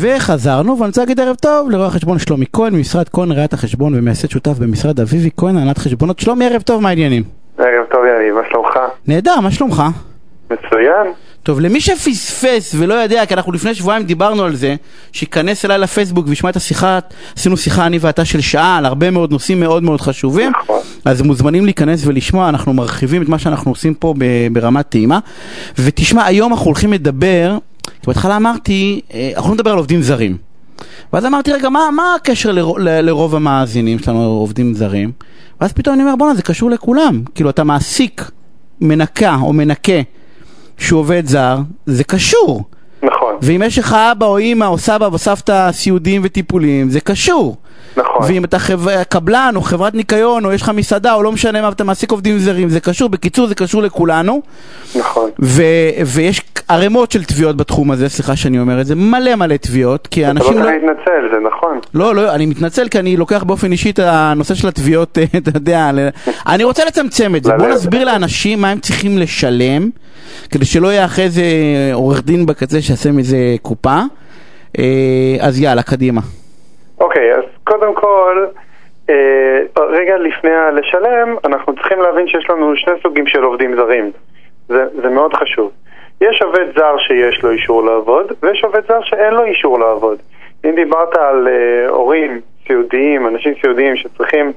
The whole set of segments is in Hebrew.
וחזרנו, ואני רוצה להגיד ערב טוב לרואה החשבון שלומי כהן, ממשרד כהן ראיית החשבון ומייסד שותף במשרד אביבי כהן, הנהלת חשבונות. שלומי, ערב טוב, מה העניינים? ערב טוב יניב, מה שלומך? נהדר, מה שלומך? מצוין. טוב, למי שפספס ולא יודע, כי אנחנו לפני שבועיים דיברנו על זה, שייכנס אליי לפייסבוק וישמע את השיחה, עשינו שיחה אני ואתה של שעה על הרבה מאוד נושאים מאוד מאוד חשובים, נכון. אז מוזמנים להיכנס ולשמוע, אנחנו מרחיבים את מה שאנחנו עושים פה ברמת טעימה. ותשמע, היום אנחנו הולכים לדבר, בהתחלה אמרתי, אה, אנחנו לדבר על עובדים זרים. ואז אמרתי, רגע, מה, מה הקשר לר, ל- לרוב המאזינים שלנו, עובדים זרים? ואז פתאום אני אומר, בואנה, זה קשור לכולם. כאילו, אתה מעסיק מנקה או מנקה שהוא עובד זר, זה קשור. נכון, ואם יש לך אבא או אימא או סבא או סבתא סיעודיים וטיפוליים, זה קשור. נכון. ואם אתה חב... קבלן או חברת ניקיון או יש לך מסעדה או לא משנה מה, ואתה מעסיק עובדים זרים, זה קשור. בקיצור, זה קשור לכולנו. נכון. ו... ויש ערימות של תביעות בתחום הזה, סליחה שאני אומר את זה, מלא מלא תביעות, כי אתה לא אנשים צריך לא... להתנצל, זה נכון. לא, לא, אני מתנצל כי אני לוקח באופן אישי את הנושא של התביעות, אתה יודע, אני רוצה לצמצם את זה. בוא. נסביר לאנשים מה הם צריכים לשלם, כדי שלא יהיה אחרי זה עורך דין בקצה שיעשה מזה קופה. אה, אז יאללה, קדימה. אוקיי, אז קודם כל, אה, רגע לפני הלשלם, אנחנו צריכים להבין שיש לנו שני סוגים של עובדים זרים. זה, זה מאוד חשוב. יש עובד זר שיש לו אישור לעבוד, ויש עובד זר שאין לו אישור לעבוד. אם דיברת על אה, הורים סיעודיים, אנשים סיעודיים שצריכים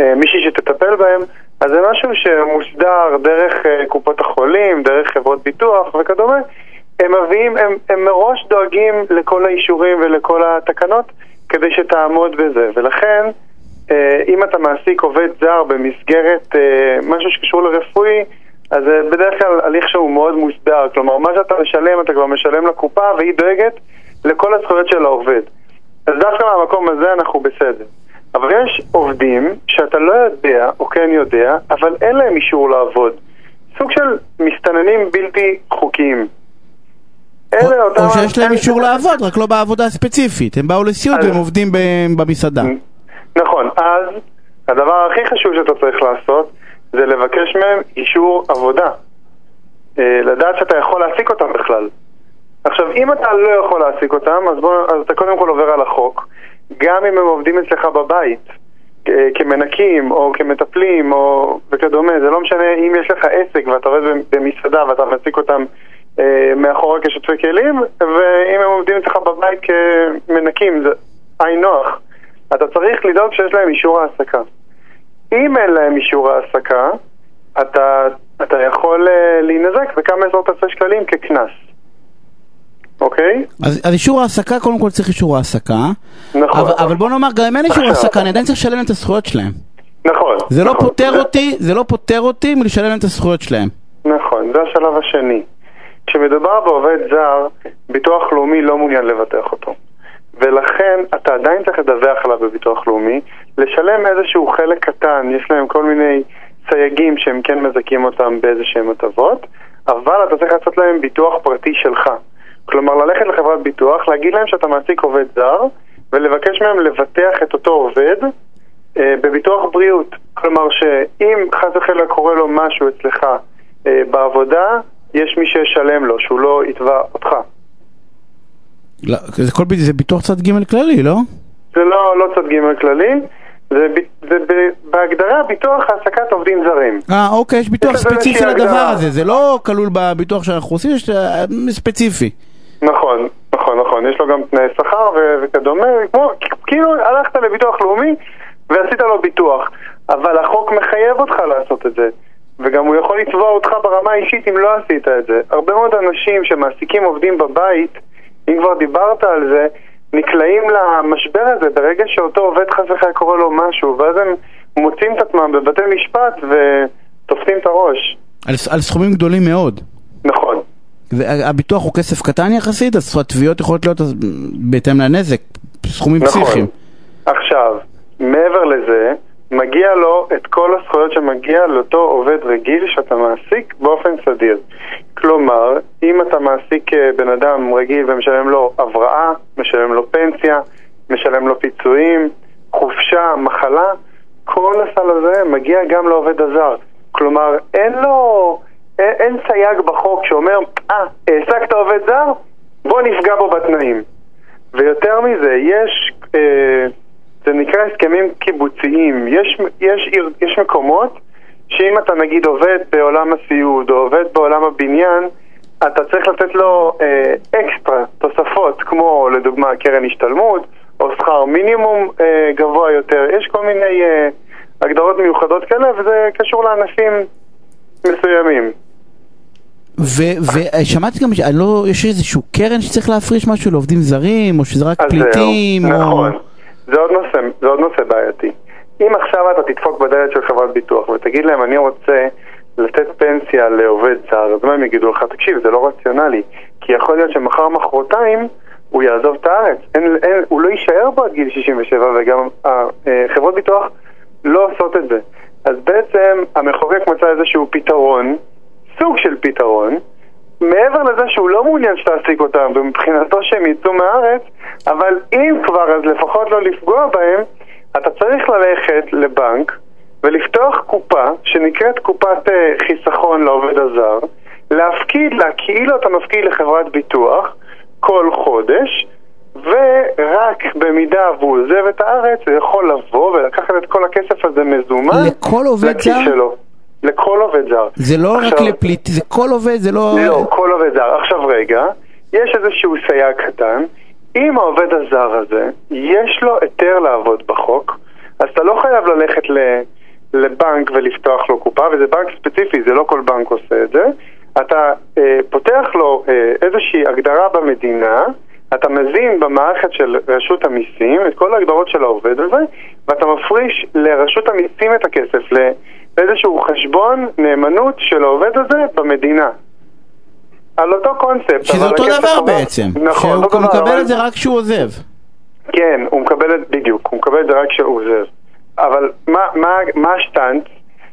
אה, מישהי שתטפל בהם, אז זה משהו שמוסדר דרך אה, קופות החולים, דרך חברות ביטוח וכדומה. הם מביאים, הם, הם מראש דואגים לכל האישורים ולכל התקנות כדי שתעמוד בזה, ולכן אה, אם אתה מעסיק עובד זר במסגרת אה, משהו שקשור לרפואי, אז זה בדרך כלל הליך שהוא מאוד מוסדר, כלומר מה שאתה משלם אתה כבר משלם לקופה והיא דואגת לכל הזכויות של העובד. אז דווקא מהמקום הזה אנחנו בסדר. אבל יש עובדים שאתה לא יודע או כן יודע, אבל אין להם אישור לעבוד. סוג של מסתננים בלתי חוקיים. אלה או אותם- או שיש להם אישור לעבוד, רק לא בעבודה הספציפית. הם באו לסיעוד והם עובדים במסעדה. נכון, אז הדבר הכי חשוב שאתה צריך לעשות זה לבקש מהם אישור עבודה. אה, לדעת שאתה יכול להעסיק אותם בכלל. עכשיו, אם אתה לא יכול להעסיק אותם, אז, בוא, אז אתה קודם כל עובר על החוק. גם אם הם עובדים אצלך בבית, אה, כמנקים או כמטפלים או וכדומה, זה לא משנה אם יש לך עסק ואתה עובד במסעדה ואתה מעסיק אותם מאחורה כשותפי כלים, ואם הם עובדים אצלך בבית כמנקים, זה היי נוח. אתה צריך לדאוג שיש להם אישור העסקה. אם אין להם אישור העסקה, אתה, אתה יכול אה, להינזק בכמה עשרות אלפי שקלים כקנס. אוקיי? אז, אז אישור העסקה, קודם כל צריך אישור העסקה. נכון. אבל, אבל בוא נאמר, גם אם אין אישור. העסקה, אני עדיין צריך לשלם את הזכויות שלהם. נכון. זה לא נכון. פוטר אותי, זה לא פוטר אותי מלשלם את הזכויות שלהם. נכון, זה השלב השני. כשמדובר בעובד זר, ביטוח לאומי לא מעוניין לבטח אותו. ולכן אתה עדיין צריך לדווח עליו בביטוח לאומי, לשלם איזשהו חלק קטן, יש להם כל מיני סייגים שהם כן מזכים אותם באיזה שהם הטבות, אבל אתה צריך לעשות להם ביטוח פרטי שלך. כלומר, ללכת לחברת ביטוח, להגיד להם שאתה מעסיק עובד זר, ולבקש מהם לבטח את אותו עובד אה, בביטוח בריאות. כלומר, שאם חס וחלילה קורה לו משהו אצלך אה, בעבודה, יש מי שישלם לו, שהוא לא יתבע אותך. לא, זה, כל, זה ביטוח צד ג' כללי, לא? זה לא, לא צד ג' כללי, זה, ב- זה ב- בהגדרה ביטוח העסקת עובדים זרים. אה, אוקיי, יש ביטוח ספציפי לדבר. הזה, זה לא כלול בביטוח שאנחנו עושים, יש אה, ספציפי. נכון, נכון, נכון, יש לו גם תנאי שכר ו- וכדומה, כמו, כאילו הלכת לביטוח לאומי ועשית לו ביטוח, אבל החוק מחייב אותך לעשות את זה, וגם הוא יכול לתבוע אותך ברמה האישית אם לא עשית את זה. הרבה מאוד אנשים שמעסיקים עובדים בבית, אם כבר דיברת על זה, נקלעים למשבר הזה ברגע שאותו עובד חס וחלילה קורה לו משהו, ואז הם מוצאים את עצמם בבתי משפט ותופסים את הראש. על, על סכומים גדולים מאוד. נכון. והביטוח הוא כסף קטן יחסית, אז התביעות יכולות להיות בהתאם לנזק, סכומים נכון. פסיכיים. עכשיו, מעבר לזה, מגיע לו את כל הזכויות שמגיע לאותו עובד רגיל שאתה מעסיק באופן סדיר. כלומר, אם אתה מעסיק אה, בן אדם רגיל ומשלם לו הבראה, משלם לו פנסיה, משלם לו פיצויים, חופשה, מחלה, כל הסל הזה מגיע גם לעובד הזר. כלומר, אין לו, אין, אין סייג בחוק שאומר, אה, העסקת עובד זר? בוא נפגע בו בתנאים. ויותר מזה, יש, אה, זה נקרא הסכמים קיבוציים. יש, יש, יש מקומות שאם אתה נגיד עובד בעולם הסיעוד או עובד בעולם הבניין, אתה צריך לתת לו אה, אקסטרה, תוספות, כמו לדוגמה קרן השתלמות או שכר מינימום אה, גבוה יותר. יש כל מיני אה, הגדרות מיוחדות כאלה וזה קשור לענפים מסוימים. ושמעתי גם, אני לא, יש איזשהו קרן שצריך להפריש משהו לעובדים זרים, או שזה רק פליטים, או... נכון, זה עוד נושא, זה עוד נושא בעייתי. אם עכשיו אתה תדפוק בדלת של חברת ביטוח ותגיד להם אני רוצה לתת פנסיה לעובד זר, אז מה הם יגידו לך? תקשיב, זה לא רציונלי, כי יכול להיות שמחר מחרתיים הוא יעזוב את הארץ, אין, אין, הוא לא יישאר בו עד גיל 67 וגם חברות ביטוח לא עושות את זה. אז בעצם המחוקק מצא איזשהו פתרון, סוג של פתרון, מעבר לזה שהוא לא מעוניין שתעסיק אותם, ומבחינתו שהם יצאו מהארץ, אבל אם כבר, אז לפחות לא לפגוע בהם, אתה צריך ללכת לבנק ולפתוח קופה שנקראת קופת אה, חיסכון לעובד הזר, להפקיד לה כאילו אתה מפקיד לחברת ביטוח כל חודש, ורק במידה והוא עוזב את הארץ, הוא יכול לבוא ולקחת את כל הכסף הזה מזומן לכל עובד זר? שלו. לכל עובד זר. זה לא עכשיו, רק לפליט, זה כל עובד, זה לא... לא, כל עובד זר. עכשיו רגע, יש איזשהו סייג קטן. אם העובד הזר הזה, יש לו היתר לעבוד בחוק, אז אתה לא חייב ללכת ל... לבנק ולפתוח לו קופה, וזה בנק ספציפי, זה לא כל בנק עושה את זה. אתה אה, פותח לו אה, איזושהי הגדרה במדינה, אתה מזין במערכת של רשות המיסים את כל ההגדרות של העובד הזה, ואתה מפריש לרשות המיסים את הכסף לאיזשהו חשבון נאמנות של העובד הזה במדינה. על אותו קונספט. שזה אותו דבר חבר... בעצם. נכון, שהוא מקבל אבל... את זה רק כשהוא עוזב. כן, הוא מקבל את, בדיוק, הוא מקבל את זה רק כשהוא עוזב. אבל מה, מה, מה השטנץ?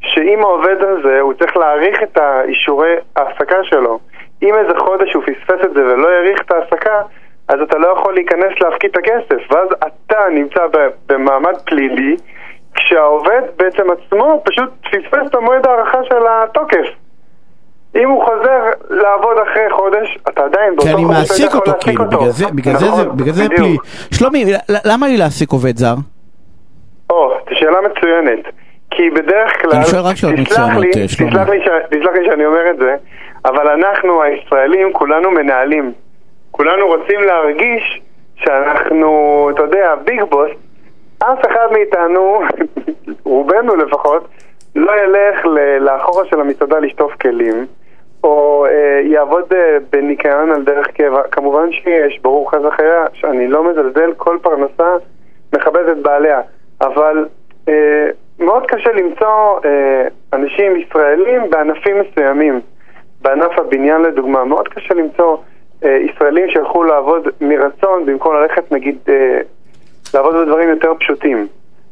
שאם העובד הזה, הוא צריך להעריך את האישורי ההעסקה שלו. אם איזה חודש הוא פספס את זה ולא העריך את ההעסקה, אז אתה לא יכול להיכנס להפקיד את הכסף, ואז אתה נמצא במעמד פלילי, כשהעובד בעצם עצמו פשוט פספס את המועד ההערכה של התוקף. אם הוא חוזר לעבוד אחרי חודש, אתה עדיין באותו חודש מעסיק אותו, כאילו, בגלל זה, בגלל זה, נכון, בגלל זה פלילי. שלומי, למה לי להעסיק עובד זר? או, זו שאלה מצוינת. כי בדרך כלל, אני שואל רק שאלות מצוינות, שלומי. תסלח לי שאני אומר את זה, אבל אנחנו הישראלים כולנו מנהלים. כולנו רוצים להרגיש שאנחנו, אתה יודע, ביג בוס, אף אחד מאיתנו, רובנו לפחות, לא ילך לאחורה של המסעדה לשטוף כלים, או אה, יעבוד אה, בניקיון על דרך קבע. כמובן שיש, ברור חס וחלילה, שאני לא מזלזל, כל פרנסה מכבד את בעליה, אבל אה, מאוד קשה למצוא אה, אנשים ישראלים בענפים מסוימים. בענף הבניין לדוגמה, מאוד קשה למצוא אה, ישראלים שיכולו לעבוד מרצון במקום ללכת נגיד אה, לעבוד בדברים יותר פשוטים.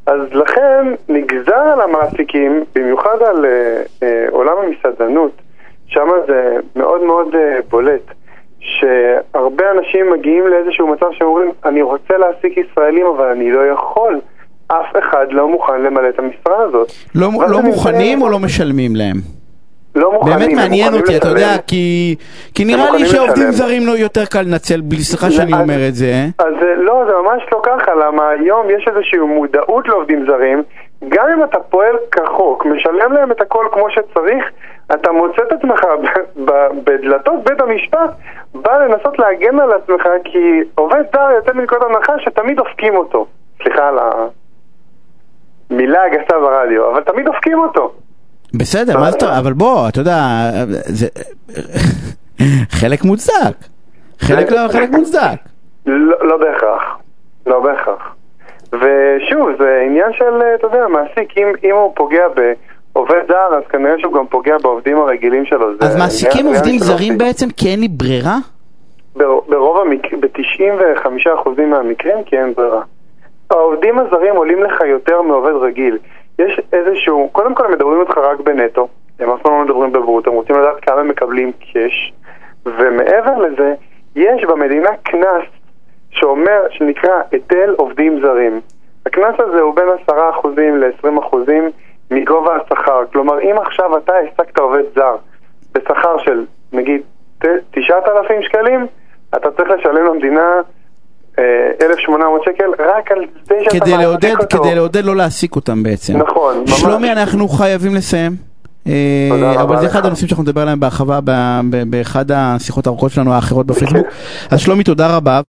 אז לכן נגזר על המעסיקים, במיוחד על אה, אה, עולם המסעדנות, שם זה מאוד מאוד אה, בולט, שהרבה אנשים מגיעים לאיזשהו מצב שאומרים, אני רוצה להעסיק ישראלים אבל אני לא יכול. אף אחד לא מוכן למלא את המשרה הזאת. לא, לא מוכנים או לא משלמים להם? לא מוכנים, באמת מעניין אותי, אתה יודע, כי, כי נראה לי שעובדים לשלם. זרים לא יותר קל לנצל, בלי סליחה שאני אומר את זה. אה? אז לא, זה ממש לא ככה, למה היום יש איזושהי מודעות לעובדים זרים, גם אם אתה פועל כחוק, משלם להם את הכל כמו שצריך, אתה מוצא את עצמך בדלתות בית המשפט, בא לנסות להגן על עצמך, כי עובד זר יוצא מנקודת הנחה שתמיד דופקים אותו. סליחה על המילה הגסה ברדיו, אבל תמיד דופקים אותו. בסדר, מה זאת אומרת? אבל בוא, אתה יודע, זה חלק מוצדק. חלק לא, חלק מוצדק. לא, לא בהכרח. לא בהכרח. ושוב, זה עניין של, אתה יודע, מעסיק, אם, אם הוא פוגע בעובד זר, אז כנראה שהוא גם פוגע בעובדים הרגילים שלו. אז מעסיקים עובדים זרים בעצם כי אין לי ברירה? ברוב המקרים, ב-95% מהמקרים כי אין ברירה. העובדים הזרים עולים לך יותר מעובד רגיל. יש איזשהו, קודם כל הם מדברים איתך רק בנטו, הם אף פעם לא מדברים בברוט, הם רוצים לדעת כמה הם מקבלים קאש, ומעבר לזה, יש במדינה קנס שאומר, שנקרא היטל עובדים זרים. הקנס הזה הוא בין 10% ל-20% מגובה השכר. כלומר, אם עכשיו אתה העסקת עובד זר בשכר של נגיד 9,000 שקלים, אתה צריך לשלם למדינה 1,800 שקל רק על זה שאתה כדי לעודד, אותו. כדי לעודד לא להעסיק אותם בעצם. נכון, ממש. שלומי, אנחנו חייבים לסיים. אה, אבל זה אחד. הנושאים שאנחנו נדבר עליהם בהרחבה באחד השיחות הארוכות שלנו האחרות בפייסבוק. כן. אז שלומי, תודה רבה.